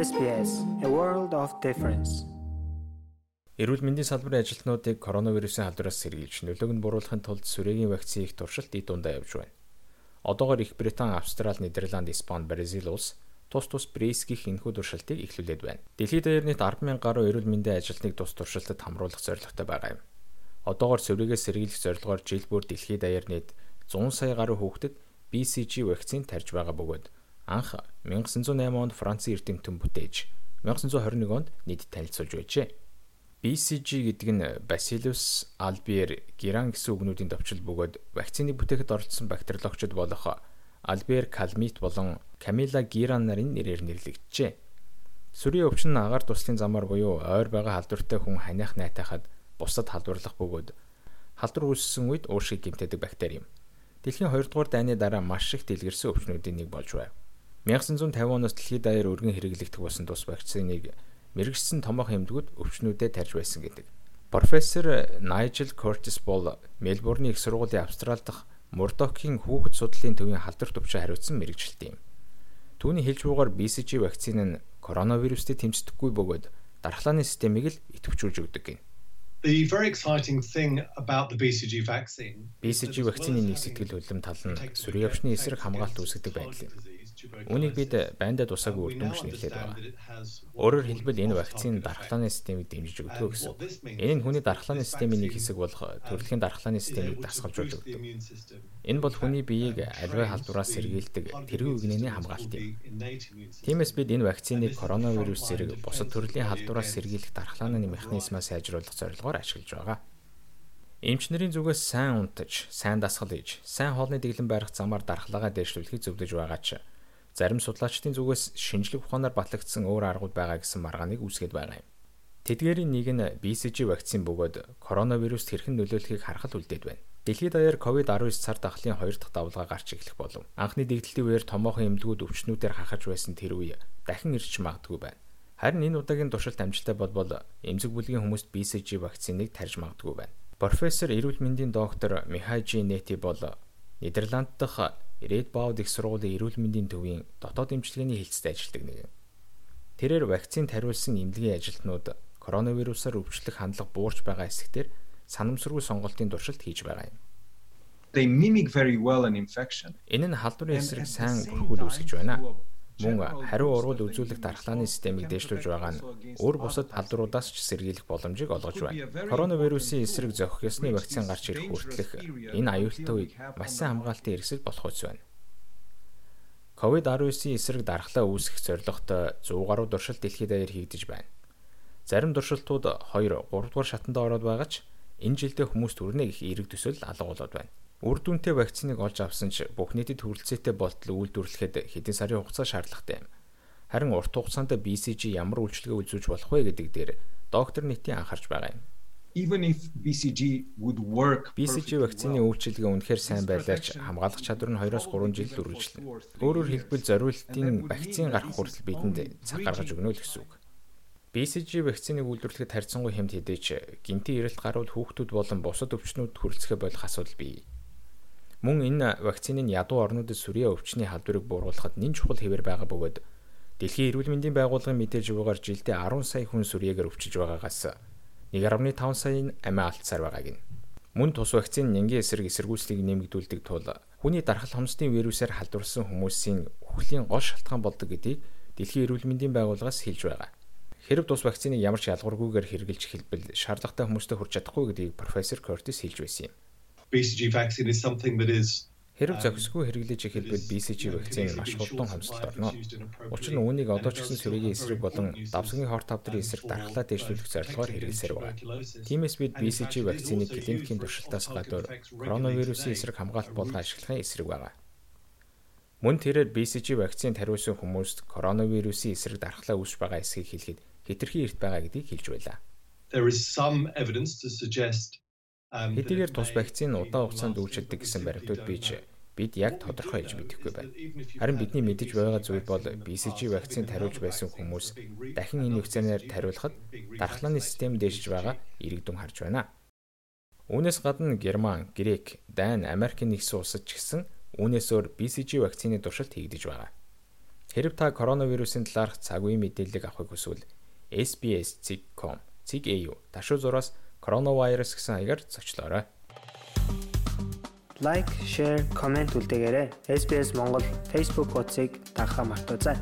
SBS A World of Difference. Эрүүл мэндийн салбарын ажилтнуудыг коронавирусын халдвараас сэргийлж нөлөөг нь буруулахын тулд сүрэгийн вакцины их туршилт ий дундаа явж байна. Одоогоор Их Британь, Австрали, Нидерланд, Испани, Бразил улс тус тус Брейс гих энэхүү туршилтыг эхлүүлээд байна. Дэлхийд даяар нийт 100000 гаруй эрүүл мэндийн ажилтныг тус туршилтад хамруулах зорилготой байгаа юм. Одоогоор сүрээгээ сэргийлэх зорилгоор жил бүр дэлхийд даяар нийт 100 сая гаруй хүүхдэд BCG вакцин тарьж байгаа бөгөөд анх 1908 онд Францын эрдэмтэн бүтээж 1921 онд нийт танилцуулж байжээ. BCG гэдэг нь Bacillus albier Giran гэсэн үгнүүдийн товчил бөгөөд вакциныг бүтээхэд оролцсон бактериологчид болох Albier Calmette болон Camilla Giran нарын нэрээр нэрлэгджээ. Сүрийн өвчин нь агаар туслын замаар буюу ойр байгаа халдвартай хүн ханиах найтахад бусад халдварлах бөгөөд халдвар үүссэн үед уушиг гэмтээдэг бактери юм. Дэлхийн 2 дугаар дайны дараа маш их дэлгэрсэн өвчнүүдийн нэг болж байв. 1950 оноос дэлхийд даяар өргөн хэрэглэгдэх болсон тус вакциныг мэрэгчсэн томоохон эмдгүүд өвчнүүдэд тарж байсан гэдэг. Профессор Nigel Curtis бол Мельбурны их сургуулийн Австрали дахь Мурдокийн хүүхэд судлалын төвийн халдвар төвчөөр хариуцсан мэрэгчлэлт юм. Түүний хэлж бугаар BCG вакцины нь коронавирустэй тэмцдэггүй бөгөөд дархлааны системийг л идэвхжүүлж өгдөг гэнэ. The very exciting thing about the BCG vaccine BCG вакцины нэг сэтгэл хөдлөм тал нь сүрийн өвчний эсрэг хамгаалалт үүсгэдэг байдал юм. Үүнийг бид байндаа тусаагүй үр дүнш нэрлээд байгаа. Өөрөөр хэлбэл энэ вакцины дархлааны системийг дэмжиж өгдөг гэсэн. Энэ нь хүний дархлааны системийн нэг хэсэг болох төрөлхийн дархлааны системийг дасгалжуулж өгдөг. Энэ бол хүний биеийг аливаа халдвараас сэргийлдэг тэргүй үгнэний хамгаалт юм. Тиймээс бид энэ вакциныг коронавирус зэрэг бусад төрлийн халдвараас сэргийлэх дархлааны механизмаа сайжруулах зорилгоор ашиглаж байгаа. Эмчнэрийн зүгээс сайн унтаж, сайн дасгал хийж, сайн хоолны дэглэм барих замаар дархлаагаа дээшлүүлэхийг зөвлөж байгаа ч Зарим судлаачдын зүгээс шинжлэх ухаанаар батлагдсан өөр аргууд байгаа гэсэн маргааныг үүсгэж байгаа юм. Тэдгээрийн нэг нь BCG вакцин бөгөөд коронавируст хэрхэн нөлөөлөхийг харахад үлдээд байна. Дэлхийд даяар COVID-19 цар тахлын 2 дахь давлгаа гарч эхлэх болов. Анхны дэгдэлтийн үеэр томоохон эмнэлгүүд өвчнүүдээр хахаж байсан тэр үе дахин ирч магадгүй байна. Харин энэ удаагийн туршилт амжилттай болбол эмзэг бүлгийн хүмүүст BCG вакциныг тарьж магадгүй байна. Профессор эрүүл мэндийн доктор Михайжи Нети бол Нидерланд дахь Red Bow их сургуулийн эрүүл мэндийн төвийн дотоод эмчилгээний хэлцэд ажилладаг нэг. Тэрээр вакцин тариулсан эмнэлгийн ажилтнууд коронавирусаар өвчлөх хандлага буурч байгаа хэсэгтэр санамсаргүй сонголтын туршилт хийж байгаа юм. They mimic very well an infection. Энэ нь халдварын эсрэг сайн бүрхүүл үүсгэж байна мөн хариу ургал үзүүлэх дархлааны системийг дээшлүүлж байгаа нь өөр бусад халдваруудаас ч сэргийлэх боломжийг олгож байна. Коронавирусын эсрэг зохих ёсны вакцин гарч ирэх хүртэлх энэ аюултай үед маш сайн хамгаалтын хэрэгсэл болох үс байна. COVID-19-ийн эсрэг дархлаа үүсгэх зорилготой 100 гаруй туршилт дэлхийд даяар хийгдэж байна. Зарим туршилтууд 2, 3 дугаар шатанд ороод байгаа ч энэ жилдээ хүмүүс төрнө гэх эерэг төсөл алга болоод байна. Үр дүнтэй вакциныг олж авсан ч бүх нийтэд хүрэлцээтэй болтол үйлдвэрлэхэд хэдэн сарын хугацаа шаардлагатай юм. Харин урт хугацаанд BCG ямар үйлчлэгээ үзүүлж болох вэ гэдэг дээр доктор Нитийн анхаарч байгаа юм. Even if BCG would work BCG вакцины үйлчилгээ үнэхээр сайн байлаач хамгаалах чадвар нь 2-3 жил үргэлжлэнэ. Өөрөөр хэлбэл зориултын вакцин гарах хүртэл бидэнд цаг гаргаж өгнө л гэсэн үг. BCG вакциныг үйлдвэрлэхэд харьцангуй хэмт хэдэж гинти эрэлт гарвал хүүхдүүд болон бусад өвчнүүд хүрэлцэхэ болох асуудал бий. Мөн энэ вакцины нь ядуу орнуудад сүрийн өвчний халдварыг бууруулахад нэн чухал хэвээр байгаа бөгөөд Дэлхийн эрүүл мэндийн байгууллагын мэдээж өгөөөр жилдээ 10 сая хүн сүрьеэгээр өвчиж байгаагаас 1.5 сая амиа алдсаар байгааг нь. Мөн тус вакцины нянгийн эсрэг эсэргүүцлийг нэмэгдүүлдэг тул хүний дархал хомсдын вирусаар халдварсан хүмүүсийн үхлийн гол шалтгаан болдог гэдгийг Дэлхийн эрүүл мэндийн байгууллагаас хэлж байгаа. Хэрв тус вакциныг ямар ч ялгуургүйгээр хэрэгжилж хэлбэл шаардлагатай хүмүүстээ хүрч чадахгүй гэдгийг профессор Кортис хэлж байсан юм. BCG vaccine is something that is Хэрв зохисгүй хэрэглэж эхэлбэл BCG вакцины маш хурдан хомсолт орно. Учир нь үүнийг одоо ч гэсэн сүргийн эсрэг болон давсгийн хор тавдрын эсрэг дархлаа дэвшүүлэх зорилгоор хэрэглэсээр байгаа. Тиймээс бид BCG вакциныг клиникийн туршилтаас гадуур коронавирусын эсрэг хамгаалалт болгон ашиглахын эсрэг байгаа. Мөн тэрээр BCG вакцины тариулсан хүмүүст коронавирусын эсрэг дархлаа үүсч байгаа эсэхийг хэлэхэд хэтэрхий эрт байгаа гэдгийг хэлж байлаа. There is some evidence to suggest Хэдийгээр тус вакцины удаан хугацаанд үйлчилдэг гэсэн баримтууд бийж бид яг тодорхой хэлж мэдэхгүй байна. Харин бидний мэдэж байгаа зүйл бол BCG вакцины тариулж байсан хүмүүс дахин энэ вакцинаар тариулахад дархлааны систем дээшж байгаа иргэдүн харж байна. Үүнээс гадна Герман, Грек, Дани, Америк нэгдсэн улсад ч гэсэн үүнээс өөр BCG вакцины туршилт хийгдэж байгаа. Хэрв та коронавирусын талаарх цаг үеийн мэдээлэл авахыг хүсвэл SBS.com цэг.eu ташуу зураас коронавирус гэсэн хаягаар зочлоорой. Лайк, share, comment үлдээгээрэй. SBS Монгол Facebook хуудсыг дагахаа мартаоцай.